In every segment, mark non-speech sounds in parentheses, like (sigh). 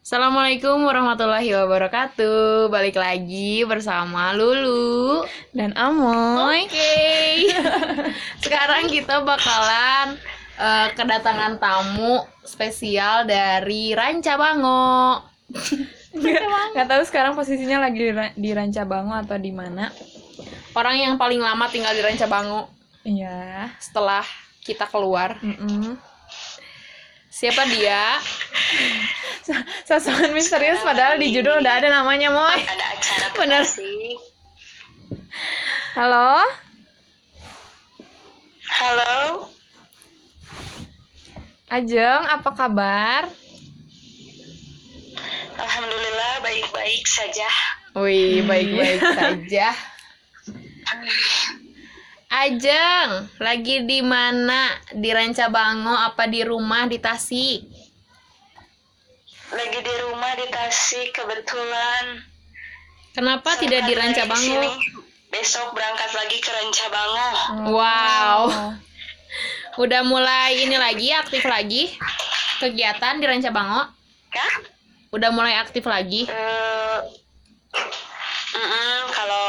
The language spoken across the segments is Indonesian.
Assalamualaikum warahmatullahi wabarakatuh. Balik lagi bersama Lulu. dan Amoy. Oke. (laughs) Sekarang kita bakalan eh, kedatangan tamu spesial dari Ranca Bango. (laughs) Gak tahu sekarang posisinya lagi di, Ra- di Ranca Bango atau di mana. Orang yang paling lama tinggal di Ranca Bango Iya. setelah kita keluar. Mm-mm. Siapa dia? Sasaran misterius padahal di judul udah ada namanya, Moy. ada acara (laughs) Bener. sih. Halo? Halo, Ajeng, apa kabar? alhamdulillah baik-baik saja. Wih, baik-baik (laughs) saja. (laughs) Ajeng, lagi di mana? Di Ranca Bango apa di rumah di Tasik? Lagi di rumah di Tasik kebetulan. Kenapa tidak di Ranca Bango? Besok berangkat lagi ke Ranca Bango. Wow. (laughs) Udah mulai ini lagi, aktif lagi kegiatan di Ranca Bango? Kah? Udah mulai aktif lagi? Eh, mm-mm, kalau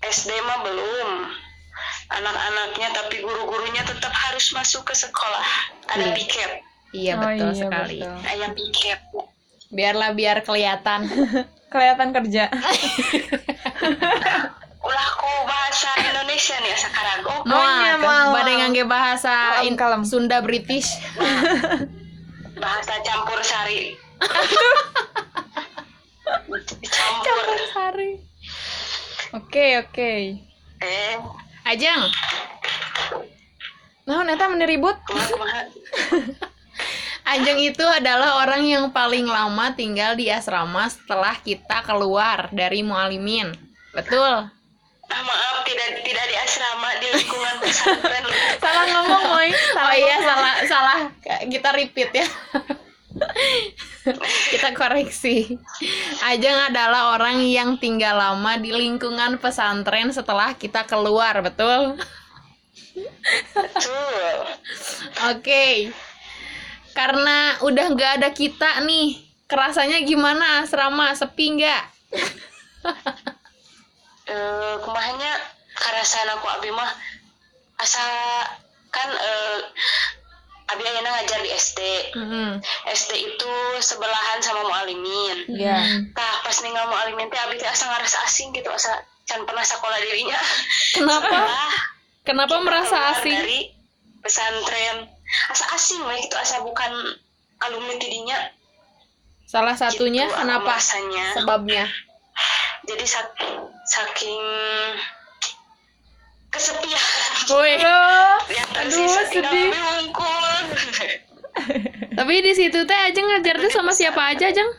SD mah belum. Anak-anaknya tapi guru-gurunya tetap harus masuk ke sekolah. Ada Iya. piket, Iya Oh, betul iya, sekali. betul. ayam piket. Biarlah biar kelihatan. (laughs) Kelihatan kerja. (laughs) Ulah ku bahasa Indonesia nih sekarang. Oh, Maunya, Moal, mau. badai ngangge bahasa Kalem, in- kalem. Sunda British. bahasa campur sari. (laughs) Campur. Sari. Oke, oke. Eh, Ajeng, Nah, Neta kumaha. (laughs) Ajeng itu adalah orang yang paling lama tinggal di asrama setelah kita keluar dari Mualimin. Betul. Ah, maaf tidak tidak di asrama di lingkungan (laughs) pesantren. Salah ngomong, Moy. Oh iya salah salah kita repeat ya. (laughs) kita koreksi. Ajeng adalah orang yang tinggal lama di lingkungan pesantren setelah kita keluar, betul? Betul. Oke. Karena udah nggak ada kita nih, kerasanya gimana asrama? Sepi nggak? (laughs) Eh, kumahanya karasan aku abi mah asa kan eh, abi ayeuna ngajar di SD. Mm-mm. SD itu sebelahan sama mualimin. Iya. Tah pas ninggal mualimin teh abi teh asa ngarasa asing gitu, asa can pernah sekolah dirinya. Kenapa? Kenapa merasa asing? dari pesantren asa asing lah gitu asa bukan alumni tidinya Salah satunya Gitu, kenapa? merasanya. Sebabnya. jadi sak- saking kesepian Woi. Aduh, sedih. Tapi di situ teh Ajeng ngajar teh sama siapa aja, Ajeng?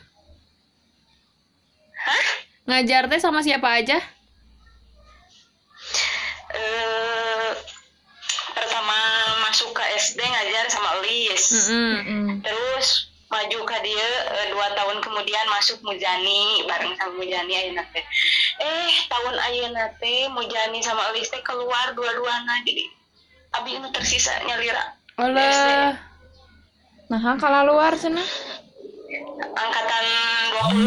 Hah? Ngajar teh sama siapa aja? Eh, pertama masuk ke SD ngajar sama Elis terus maju ke dia eh, dua tahun kemudian masuk Mujani bareng sama Mujani ayeuna teh eh tahun ayeuna teh Mujani sama Elis teh keluar dua-duana jadi abi ini tersisa nyalira Alah. Nah, kalau luar sana. angkatan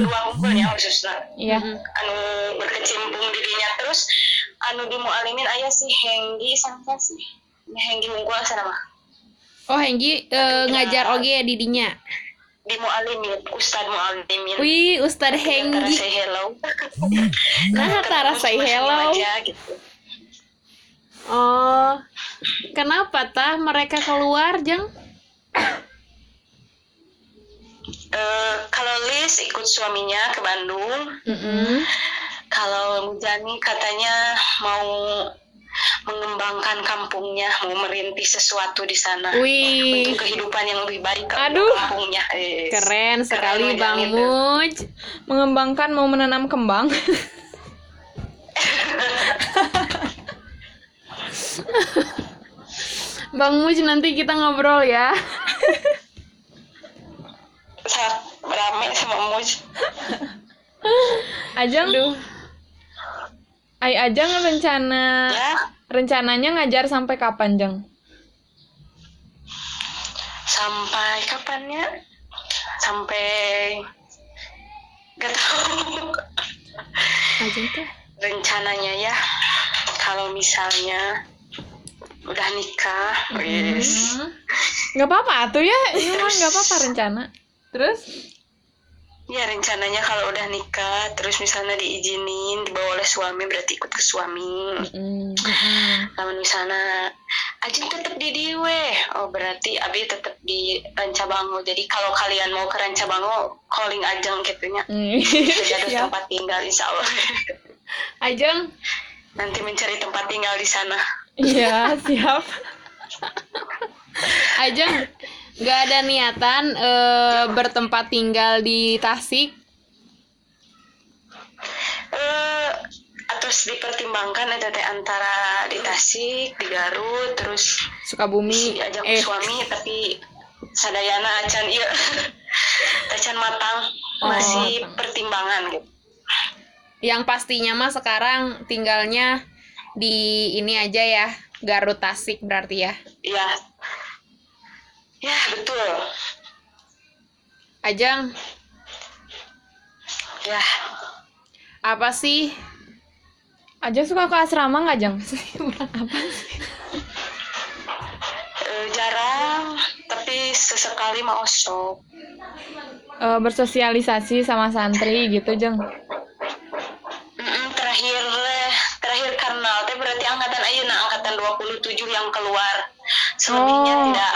22 unggulnya khususnya Iya. anu berkecimpung dirinya terus anu di mualimin ayah si Henggi sangka sih Henggi unggul sana mah Oh, Henggi eh, ngajar oge di dinya. di mualimin Ustad mualimin Wih, Antara Henggi. say hello (laughs) Nah, Tara Ketemu say hello. aja, gitu. Oh. Kenapa tah mereka keluar, Jeng? Eh, kalau Liz ikut suaminya ke Bandung Mm-mm. kalau Mujani katanya mau mengembangkan kampungnya mau merintis sesuatu di sana Wih, untuk kehidupan yang lebih baik ke Aduh. kampungnya Eh, keren sekali Bang. Muj. Mengembangkan mau menanam kembang. (laughs) (laughs) Bang Muj nanti kita ngobrol ya. sangat rame sama Muj (laughs) Ajeng, Aduh. Ai Ajeng rencana ya rencananya ngajar sampai kapan, Jeng? sampai kapannya sampai gak tahu Ajeng teh. rencananya ya kalau misalnya udah nikah wis Hmm. nggak apa-apa tuh ya. Ini mah nggak apa-apa rencana. Terus? Ya rencananya kalau udah nikah terus misalnya diizinin dibawa oleh suami berarti ikut ke suami. Mm, namun misalnya Ajeng tetap di Diwe oh berarti Abi tetap di Rancabango. Jadi kalau kalian mau ke Rancabango calling Ajeng gitunya mm. jadi (laughs) ada tempat tinggal insya Allah. Ajeng, nanti mencari tempat tinggal di sana iya siap Ajeng nggak ada niatan eh, bertempat tinggal di Tasik. eh atau dipertimbangkan ada teh antara di Tasik di Garut terus Sukabumi. diajak Eh, suami tapi sadayana acan iya (laughs) acan matang Oh, masih matang. pertimbangan gitu yang pastinya mah sekarang tinggalnya di ini aja ya, Garut Tasik berarti ya. ya ya betul. Ajeng, ya. Apa sih? Aja suka ke asrama nggak jang (laughs) apa eh, jarang tapi sesekali mau sok Eh, bersosialisasi sama santri gitu jeng Mm-mm, terakhir eh, terakhir karena teh berarti angkatan ayeuna angkatan 27 yang keluar selebihnya Oh. tidak.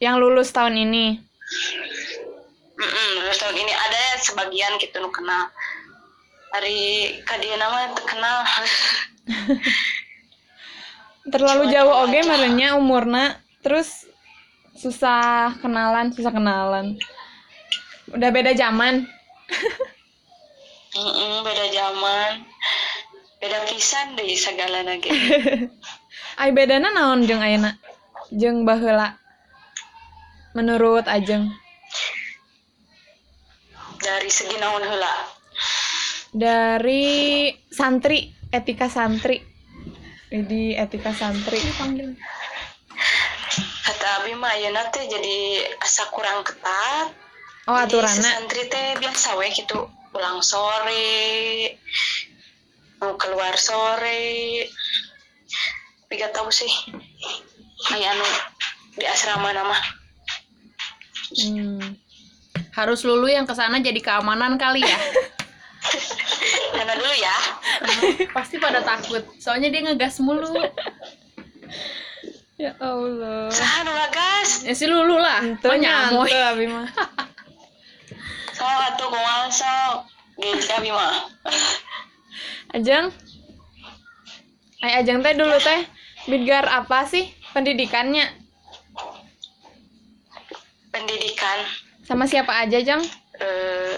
Yang lulus tahun ini? Mm-mm, lulus tahun ini. Ada sebagian gitu nu kenal. Hari kadia nama terkenal. (laughs) Terlalu Cuma jauh oge aja. merenya umurna terus susah kenalan susah kenalan. Udah beda zaman. Mm-mm, beda zaman. Beda pisan deh segala lagi. (laughs) Ay bedana naon jeng ayeuna jeng baheula menurut ajeng. Dari segi naon heula? Dari santri etika santri. Jadi etika santri. Panggil kata abi mah ayeuna teh jadi asa kurang ketat. Oh Jadi aturanna. sesantri teh biasa we gitu pulang sore mau keluar sore. Tapi gak tahu sih kayak anu di asrama nama. Hmm. harus lulu yang ke sana jadi keamanan kali ya? (laughs) karena dulu ya. (laughs) Pasti pada takut, soalnya dia ngegas mulu. ya Allah. Saha nu gas Ya si lulu lah, oh nyamoy. mah. Sok (laughs) atuh kumaha sok geus abi mah. Ajeng. Ay Ajeng teh dulu teh. Bidgar apa sih pendidikannya pendidikan sama siapa aja Jeng eh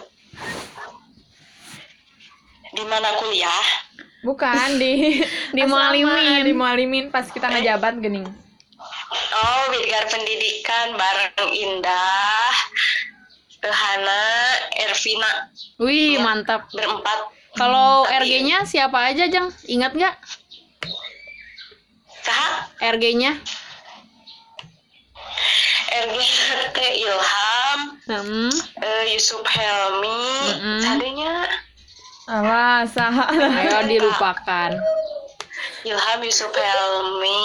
di mana kuliah bukan di (laughs) Di Mualimin. di Mualimin pas kita ngejabat gening oh Bidgar pendidikan bareng Indah Hana Ervina Wih, Ya. mantap. berempat Kalau RG-nya siapa aja, Jang? Ingat nggak? Saha RG-nya? RGT Ilham Hmm. eh, Yusuf Helmi Mm-mm. tadinya alah saha Ayo (laughs) dilupakan. Ilham Yusuf Helmi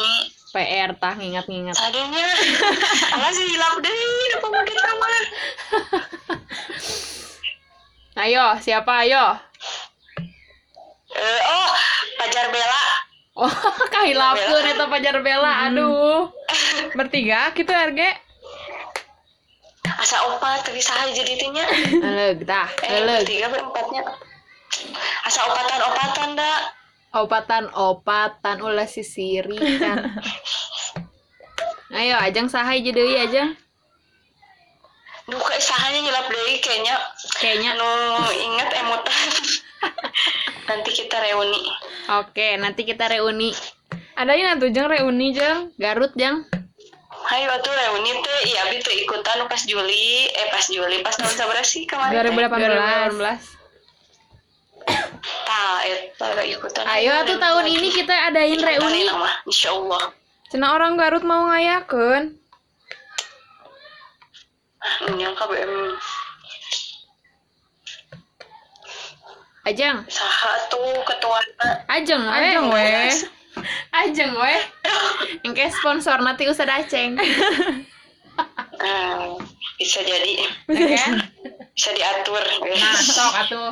PR tah ngingat-ngingat. tadinya (laughs) alah sih hilap deh apa mau ditambah Ayo, siapa ayo? Eh, oh, Pajar Bella. Oh, (laughs) kahilapkeun eta Pajar Bella. Aduh. (laughs) Bertiga gitu RG. Asa opat, tapi saha jadi tinya. Eleg tah, (laughs) Eh, eleg. bertiga berempatnya. Asa opatan-opatan, dak. Opatan-opatan ulah sisiri kan. Ayo, ajang sahay jadi deui ajang. Duh, kayak sahanya nyelap deui kayaknya. Kayaknya Anu ingat emutan. Nanti kita reuni. Oke, nanti kita reuni Adain atuh jeung reuni jeung. Garut, Jang. Hayu atuh reuni teh, iya abi tuh ikutan pas Juli, eh pas Juli, pas tahun sabaraha sih kemarin. teh? 2018. 2018. (coughs) Tah, eta ikutan. Ayo atuh tahun ini kita adain reuni. nama, insya Allah. Cenah orang Garut mau ngayakeun. nyangka BM Ajeng, saha tuh ketua ajeng we. Ajeng we. (laughs) Ajeng we. Engke sponsor nanti Ustad Aceng. Hmm, bisa jadi Oke. bisa diatur Nah, sok atuh.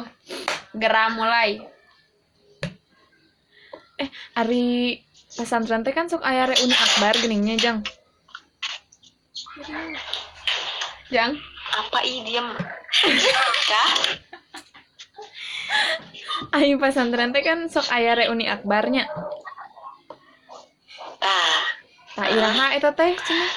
Geram mulai. Ari pesantren teh kan sok aya reuni akbar geningnya jang. Jang. apa ih diem ya Ari pesantren teh kan sok aya reuni akbarnya. ah Tak iraha eta teh cenah.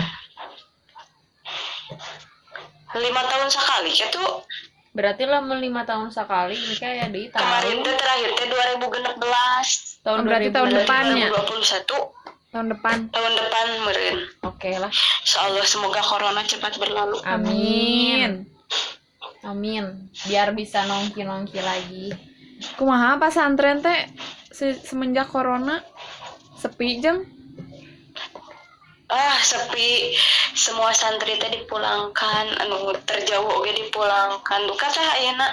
lima tahun sekali ya tuh Berarti lah lima tahun sekali ini kayak di kemarin tahun tuh terakhir teh 2016 tahun Berarti tahun 2020. depannya. 2021 Tahun depan. tahun depan meren Oke lah. Insyaallah semoga corona cepat berlalu Amin. Amin. Biar bisa nongki-nongki lagi. Kumaha pesantren teh se- semenjak corona sepi jeng. ah sepi semua santri teh dipulangkan anu terjauh oge dipulangkan duka teh ayeuna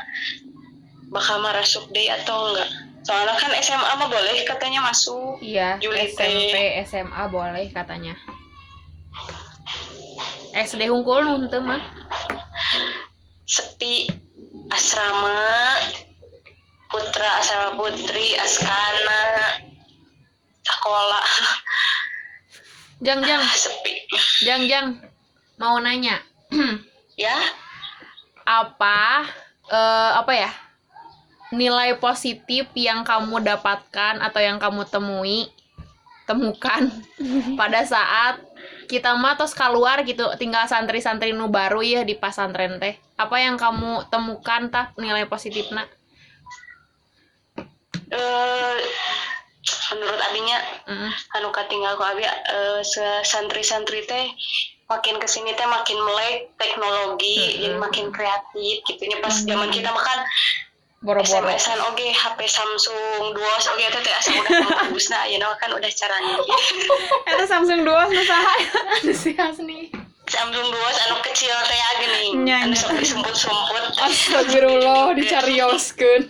bakal marasuk deui atau enggak soalnya kan SMA mah boleh katanya masuk Iya, Juli SMP, SMA boleh katanya. SD hungkul nu mah. Sepi asrama putra asrama putri askana sekolah Jang jang, sepi jang jang. Mau nanya. (clears throat) ya apa eh apa ya? Nilai positif yang kamu dapatkan atau yang kamu temui temukan (laughs) pada saat kita mah tos keluar gitu tinggal santri-santri nu baru ya di pasantren teh. Apa yang kamu temukan tah nilai positifnya eh menurut abinya Mm. anu katinggal ku abi eh, se- santri-santri teh makin ke sini teh makin melek teknologi jadi makin kreatif gitu. Nya pas zaman kita makan boro-boro. SMS-an oge HP Samsung Duos oge teh teh asa udah (laughs) bagus. Nah ayeuna kan udah caranya. (laughs) Eta Samsung Duos nu saha? (laughs) antusias nih Samsung Duos anu kecil teh gini. Nya, anu sok disumput-sumput Astagfirullah dicarioskeun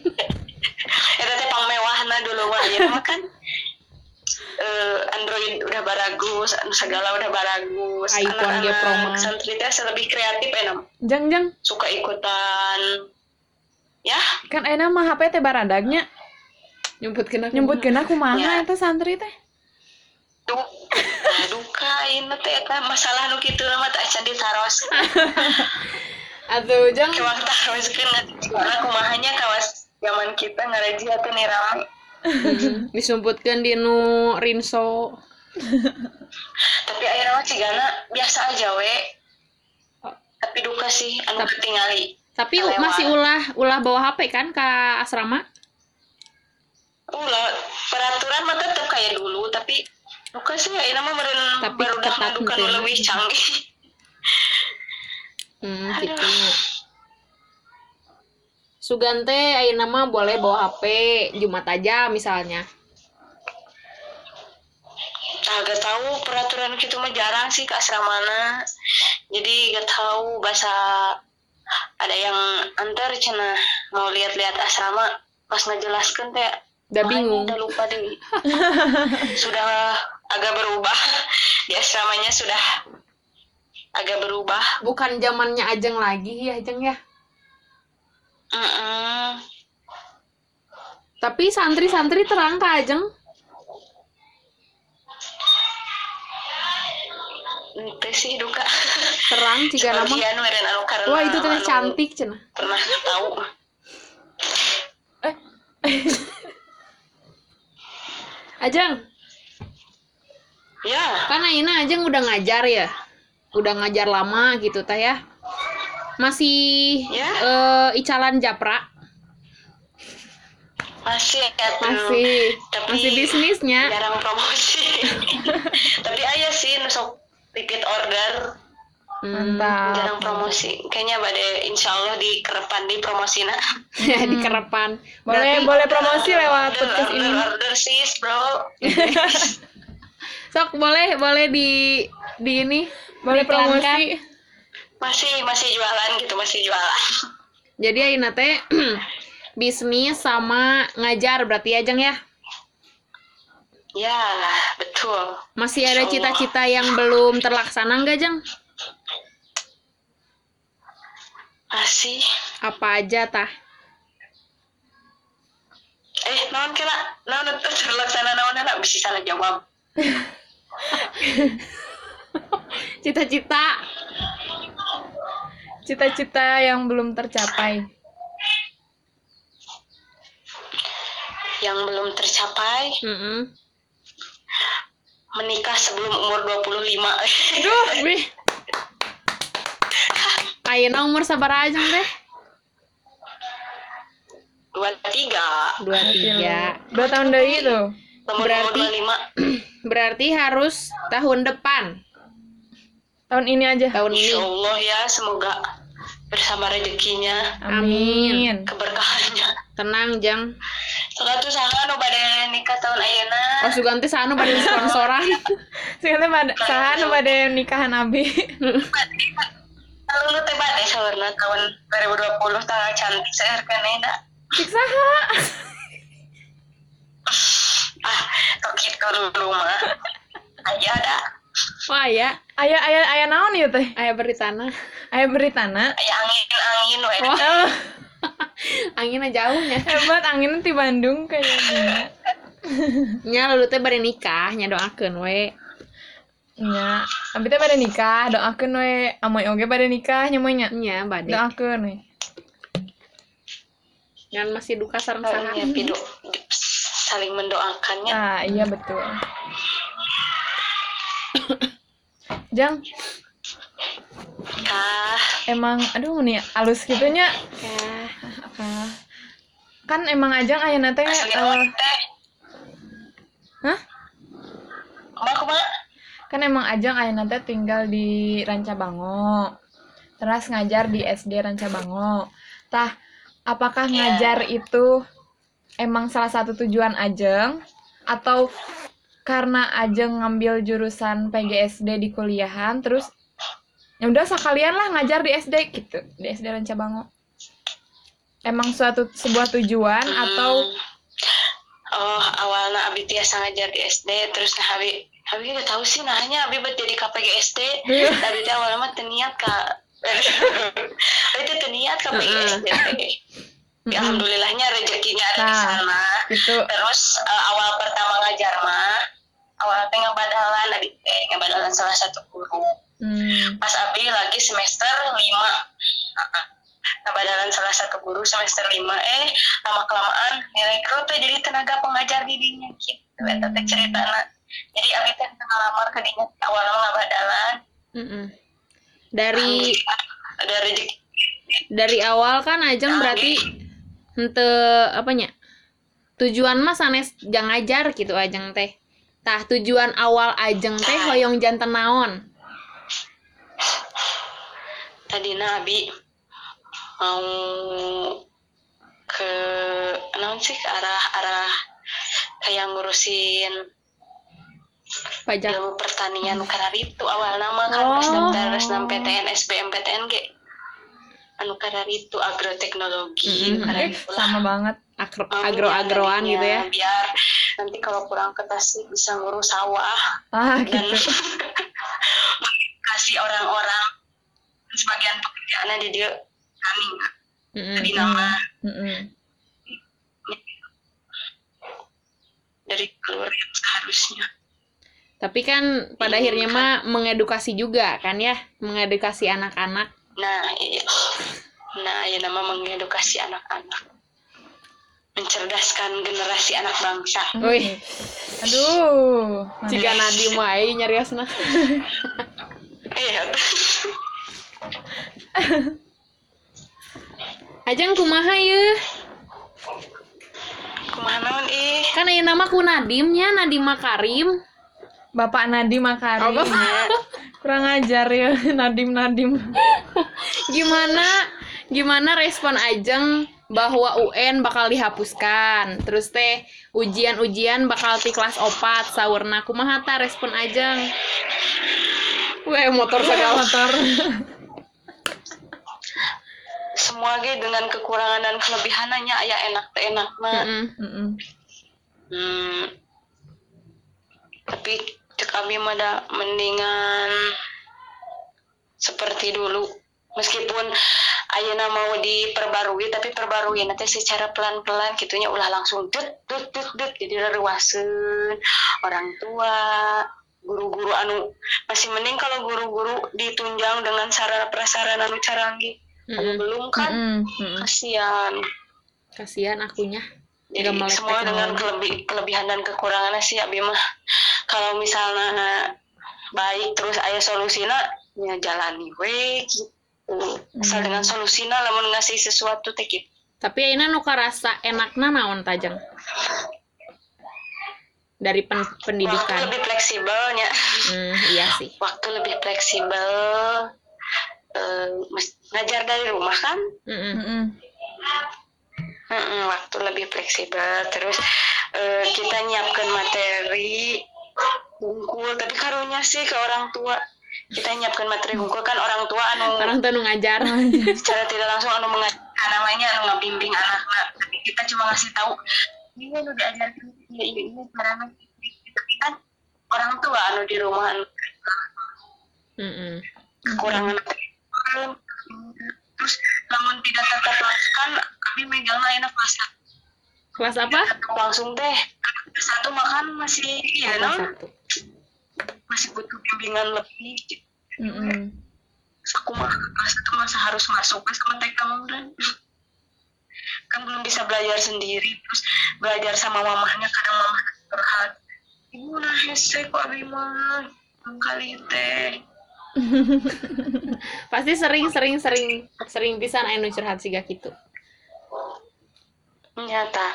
eta teh pangmewahna dulu mah ayeuna mah kan eh, Android udah baragus, anu segala udah baragus. iPhone ge Pro mah. santri teh lebih kreatif enak, Jang jang. Suka ikutan. Ya, kan enak mah HP teh baradagnya nyebut kena nyebut kena kumaha Ya. eta santri teh. duh, aduh kain teh eta masalah nu kitu mah tak can ditaros. (laughs) atau jang Kewang taroskeun karena kumahanya kawas zaman kita ngareji atuh nih rame. Hmm, disumputkan di nu rinso Tapi akhirnya mah cigana biasa aja we. Tapi duka sih anu Tapi- ketingali. Tapi Lewat. masih ulah ulah bawa HP kan ke asrama Ulah peraturan mah tetap kayak dulu tapi Bukan sih, ini mah meren Tapi baru dah ketat lebih canggih. hmm Aduh. gitu Sugante ayeuna mah boleh bawa HP Jumat aja misalnya Agak tahu peraturan gitu mah jarang sih ke asramana. Jadi gak tahu bahasa ada yang antar cina mau lihat-lihat asrama pas ngejelaskan teh udah "Wah, bingung. udah lupa deh. (laughs) Sudah agak berubah. Di asramanya sudah agak berubah. Bukan zamannya Ajeng lagi ya Ajeng ya? Mm-mm. tapi santri-santri terang ke Ajeng Ente sih duka terang jika nama anu karena wah itu teh anu cantik cenah pernah tahu. Ajeng. Ya. Kan ayeuna Ajeng udah ngajar ya? Udah ngajar lama gitu teh ya? Masih Ya. eh, icalan japra? Masih ya tuh. Masih. Tapi- masih bisnisnya. jarang promosi. (laughs) Tapi ayah sih nusok repeat order Hmm, Mantap. jarang promosi kayaknya pada insya Allah di kerepan di promosina (laughs) di kerepan Boleh Berarti- boleh promosi lewat order, podcast order, ini. order sis bro (laughs) sok boleh boleh di di ini Boleh diiklankan. promosi. masih masih jualan gitu masih jualan (laughs) Jadi Aina teh (clears throat) bisnis sama ngajar berarti ya Jeng ya? ya betul Masih ada cita-cita yang belum terlaksana nggak Jeng? masih Apa aja tah? eh naon kira naon itu terlaksana naon anak bisa salah jawab (laughs) Cita-cita Cita-cita yang belum tercapai. yang belum tercapai Mm-mm. Menikah sebelum umur 25 Aduh, (laughs) wih. Ayeuna umur sabar aja teh? 23 Dua tiga. Dua tahun dari itu. umur Berarti- umur (clears throat) 25 Berarti harus tahun depan. Tahun ini aja. Tahun Insya ini. Allah ya semoga bersama rezekinya Amin. keberkahannya Tenang, Jang. Tuh saha nu bade nikah tahun ayeuna Oh, suganti sanu pada (laughs) sponsoran. Sekarang pada sahan pada nikahan Abi. (laughs) Lalu lu teh bade saurna tahun 2020 tanggal cantik saya kenena Cik saha. (laughs) ah tokit ke dulu mah aja dah Wah, ya. Ayah ayah ayah naon ya teh? Ayah beri tanah. Ayah beritana. aya angin angin we Wah. Oh, (laughs) Anginnya jauhnya. hebat angin di Bandung kayaknya. (laughs) Nya lalu teh bari nikah, nya doakeun we. Nya, tapi teh pada nikah, doakeun we. Amoy oge pada nikah nyamoy nya. Nya bade. Doakeun we. Ngan masih duka sareng saha. saling mendoakannya Ah, iya betul. Jang, kah emang aduh nih alus gitunya. Ya. Ah. Kan emang ajang eh, naon teh Hah? kan emang ajang ayeuna teh tinggal di Rancabango. Terus ngajar di SD Rancabango. Tah, apakah ngajar itu emang salah satu tujuan ajeng atau karena ajeng ngambil jurusan PGSD di kuliahan terus ya udah sekalian lah ngajar di SD gitu, di SD Rancabango. Emang suatu sebuah tujuan atau oh awalnya Abi tiasa ngajar di SD terus nah Abi Abi gak tahu sih nahnya Abi buat jadi KPG SD Iya. Abi teh awalnya mah teniat kak (laughs) teh teniat KPG SD Ya, Alhamdulillahnya rezekinya ada di Nah. sana gitu. terus eh, awal pertama ngajar mah awal teh ngabadalan Abi teh ngabadalan salah satu guru Hmm. pas Abi lagi semester 5 ngabadalan salah satu guru semester 5 eh lama kelamaan nilai kru teh jadi tenaga pengajar di dinya gitu eta teh ceritana jadi Abi teh ngelamar ke dinya awalnya ngabadalan Mm-mm. Dari ada rezeki dari awal kan Ajeng berarti hente apanya? Tujuan mah sanes jang ngajar gitu Ajeng teh. Tah tujuan awal Ajeng teh hoyong janten naon? Tadina Abi mau ke naon sih ke arah arah kayak ngurusin Pajak. ilmu pertanian karena itu awal nama kan Oh. pas daftar resnam PTN SBM PTN ge anu karena itu agroteknologi Mm-mm. karena Eh, sama banget. Agro Amin, agro-agroan tadinya, gitu ya. biar nanti kalau pulang ke Tasik bisa ngurus sawah Ah, dan gitu. (laughs) kasih orang-orang sebagian pekerjaannya di dia kami Mm-mm. di nama. Dari keluar yang seharusnya. Tapi kan pada akhirnya mah mengedukasi juga kan ya, mengedukasi anak-anak. nah iya. Nah ya nama mengedukasi anak-anak. Mencerdaskan generasi anak bangsa. Wih, Aduh. jika Nadi wae nyariosna. iya (laughs) Ajeng kumaha ye? ke mana ih Kan aya nama ku Nadim nya, Nadim Makarim. Bapak Nadim Makarim. Oh, ya. (laughs) Kurang ajar ya (laughs) Nadim Nadim. Gimana gimana respon Ajeng bahwa UN bakal dihapuskan. Terus teh ujian-ujian bakal di kelas opat saurna kumaha ta respon Ajeng? Weh motor segala motor. Semua ge dengan kekurangan dan kelebihannya aya enak teh enak mah Mm-mm. Mm-mm. Hmm. Tapi cek kami mah da mendingan seperti dulu. Meskipun ayeuna mau diperbarui tapi perbarui nanti secara pelan-pelan gitunya ulah langsung dut dut dut dut jadi leruaseun orang tua guru-guru anu masih mending kalau guru-guru ditunjang dengan sarana prasarana anu canggih belum kan. Mm-mm. kasihan Kasihan akunya. jadi melek semua dengan teknologi. kelebi- kelebihan dan kekurangannya sih abi mah kalau misalnya baik terus ayah solusina ya jalani we gitu asal Hmm. dengan solusina lamun ngasih sesuatu teh gitu Tapi ayeuna nu karasa enakna naon tajang? Dari pen- waktu pendidikan. lebih fleksibelnya Hmm, iya sih. waktu lebih fleksibel eh, mes- ngajar dari rumah kan? Mm-mm. Mm-mm. Mm-mm, waktu lebih fleksibel. Terus eh, kita nyiapkan materi bungkul tapi karunya sih ke orang tua. Kita nyiapkan materi bungkul kan orang tua anu Orang tuh nu ngajar. secara tidak langsung anu mengajarkan namanya anu ngabimbing anak-anak. Tapi kita cuma ngasih tahu ini anu diajarkan ini ini, ini caranya. Tapi kan orang tua anu di rumah anu. Mm-mm. kekurangan terus namun tidak tetap lakukan kami megangnya enak masak Kelas apa? langsung teh satu makan masih ya Kelas non satu. masih butuh bimbingan lebih Mm-mm. Terus aku mah kelas itu masa harus masuk ke sama TK dan kan belum bisa belajar sendiri terus belajar sama mamahnya kadang mamah curhat ibu nah hese kok abi mah kali teh (laughs) Pasti sering sering sering sering pisan anu curhat siga gitu. nyata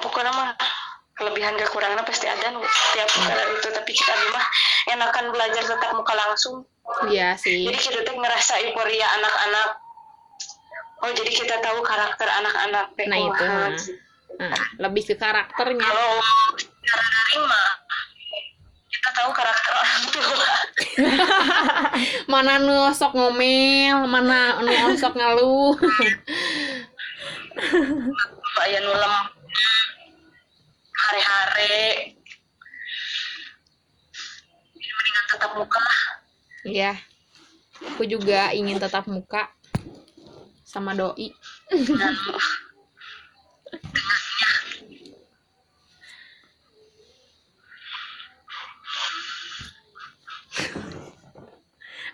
pokoknya mah kelebihan kekurangan pasti ada nu tiap kali itu tapi kita mah enakan belajar tetap muka langsung Iya sih. jadi kita tuh ngerasa euforia anak-anak oh jadi kita tahu karakter anak-anak Nah, itu, nah. Nah, lebih ke karakternya. kalau secara daring mah kita tahu karakter orang tua (laughs) Mana nu sok ngomel, mana nu sok ngeluh. aya nu lemah hare-hare jadi mendingan tetap muka lah Iya. Aku juga ingin tetap muka sama doi. dan (laughs)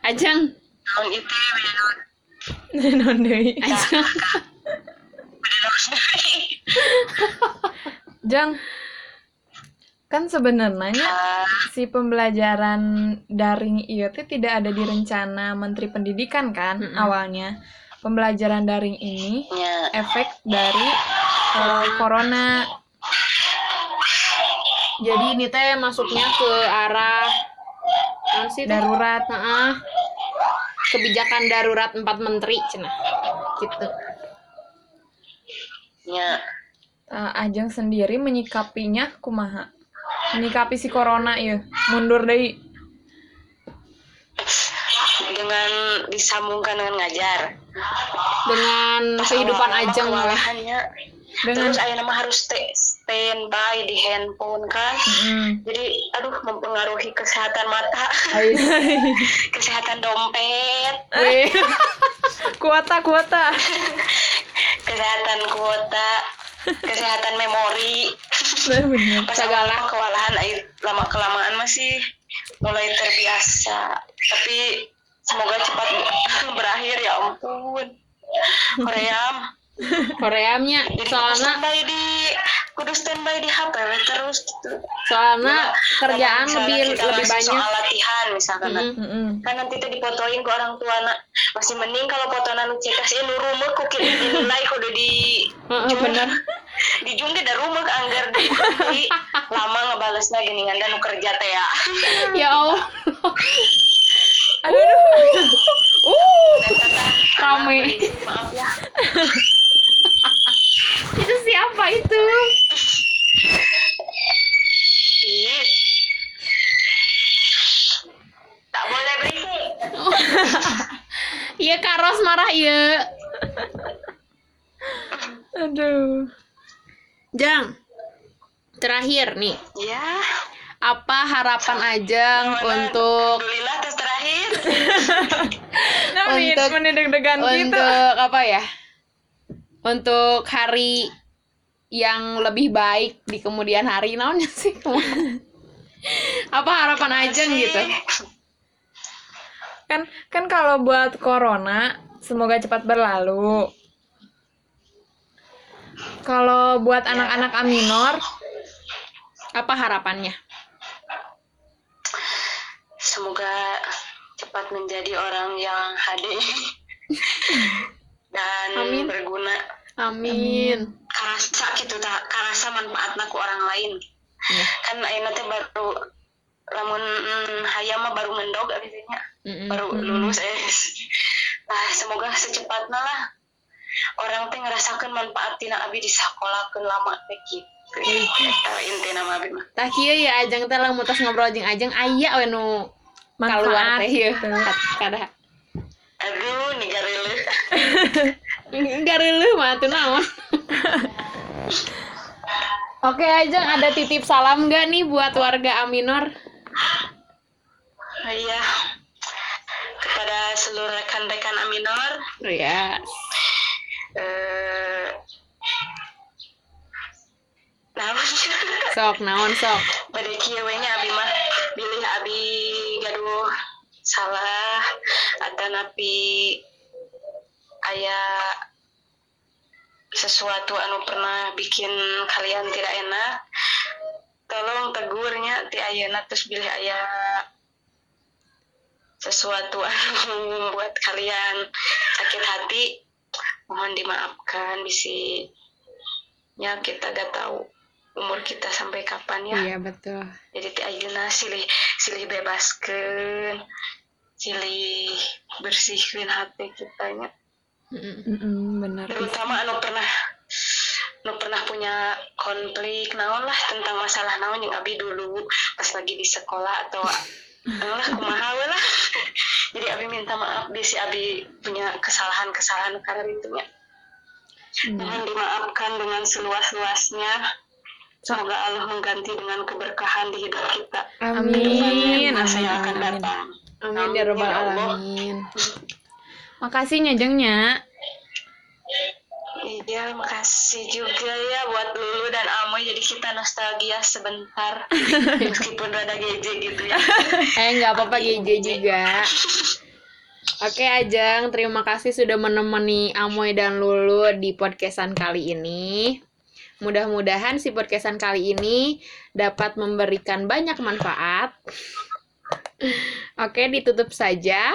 Ajang, tahun itu benar Non deui. ajang. Jang, kan sebenarnya si pembelajaran daring itu teh tidak ada di rencana Menteri Pendidikan kan Mm-mm. awalnya. Pembelajaran daring ini ya efek dari eh, corona. Jadi ini teh masuknya ke arah sih? darurat. Heeh. Kebijakan darurat empat menteri cenah. Gitu. ya Eh, Ajeng sendiri menyikapinya kumaha? Menyikapi si corona ya, mundur deui. dengan disambungkan dengan ngajar Dengan kehidupan Awal-awal ajang lah. kewalahannya. Dengan terus aya nama harus stay, standby di handphone kan. Mm-mm. jadi aduh mempengaruhi kesehatan mata. (laughs) Kesehatan dompet. Weh. (laughs) kuota kuota. kesehatan kuota. Kesehatan memori. Pas Segala. kewalahan air lama kelamaan masih mulai terbiasa. Tapi semoga cepat (laughs) berakhir ya ampun. Koream. Koreamnya soalnya di kudu standby di HP we terus gitu soalnya kerjaan Misalnya lebih lebih banyak. soal latihan misalkan. Mm-mm. Mm-mm. kan nanti teh dipotoin ke orang tua nak masih mending kalau fotonan nu cek kasih nu rumah ku kirim (laughs) dinilai kudu di Heeh, bener. (laughs) di jung da rumah anggar di, di lama ngebalesnya geningan dan kerja teh ya (laughs) Ya Allah. Aduh. aduh. Uh. Rame. maaf ya Itu siapa itu? Ih. tak boleh berisik Iya Karos marah iya. Aduh. Jang, terakhir nih, Ya, apa harapan Ajeng untuk alhamdulillah tes terakhir. (laughs) Nah, Untuk- menit deg-degan gitu. untuk apa ya? Untuk hari yang lebih baik di kemudian hari naonnya sih? (laughs) apa harapan Ajeng gitu? Kan kan kalau buat corona semoga cepat berlalu. Kalau buat anak-anak Aminor, Apa harapannya? Semoga cepat menjadi orang yang HD (laughs) dan Amin. berguna. Amin. Karasa gitu tak, karasa manfaatna ku orang lain. Iya. Kan ayeuna teh baru lamun mm, hayam mah baru ngendog abisnya. Mm-mm. baru lulus eh nah semoga secepatnya lah orang teh ngerasakan manfaat tina abi di sekolah ke lama teh gitu Eta inti nama abi mah Tah kieu ya Ajeng teh lamun tos ngobrol jeung Ajeng aya we nu kaluar manfaat teh ieu. gitu. Kada. aduh nigar leuh Enggak reuleuh mah atuh naon. (laughs) Oke Ajeng ada titip salam gak nih buat warga Aminor? iya kepada seluruh rekan-rekan Aminor Ya. Eh nah Sok naon sok. pada kieu we nya abi mah. Bilih abi gaduh salah. Atau napi aya sesuatu anu pernah bikin kalian tidak enak. Tolong tegurnya ti ayeuna terus bilih aya sesuatu anu (laughs) membuat kalian sakit hati mohon dimaafkan bisi nya kita gak tahu umur kita sampai kapan ya Iya betul. jadi ti ayeuna silih silih bebaskeun silih bersihkeun hati kitanya. Mm-mm, benar. terutama anu pernah anu pernah punya konflik naon lah tentang masalah naon yang abi dulu pas lagi di sekolah atau (laughs) lah kumaha lah jadi abi minta maaf bisi abi punya kesalahan-kesalahan karena itunya mohon dimaafkan dengan seluas-luasnya. Semoga Allah mengganti dengan keberkahan di hidup kita. Amin, masa amin, yang akan amin. datang. Amin ya robbal Ya alamin. Makasih nyajengnya. Iya, makasih juga ya buat Lulu dan Amoy. Jadi kita nostalgia sebentar, (laughs) meskipun rada geje gitu ya. Eh nggak apa-apa GJ juga. Oke Ajeng, terima kasih sudah menemani Amoy dan Lulu di podcastan kali ini. Mudah-mudahan si podcastan kali ini dapat memberikan banyak manfaat. Oke, ditutup saja.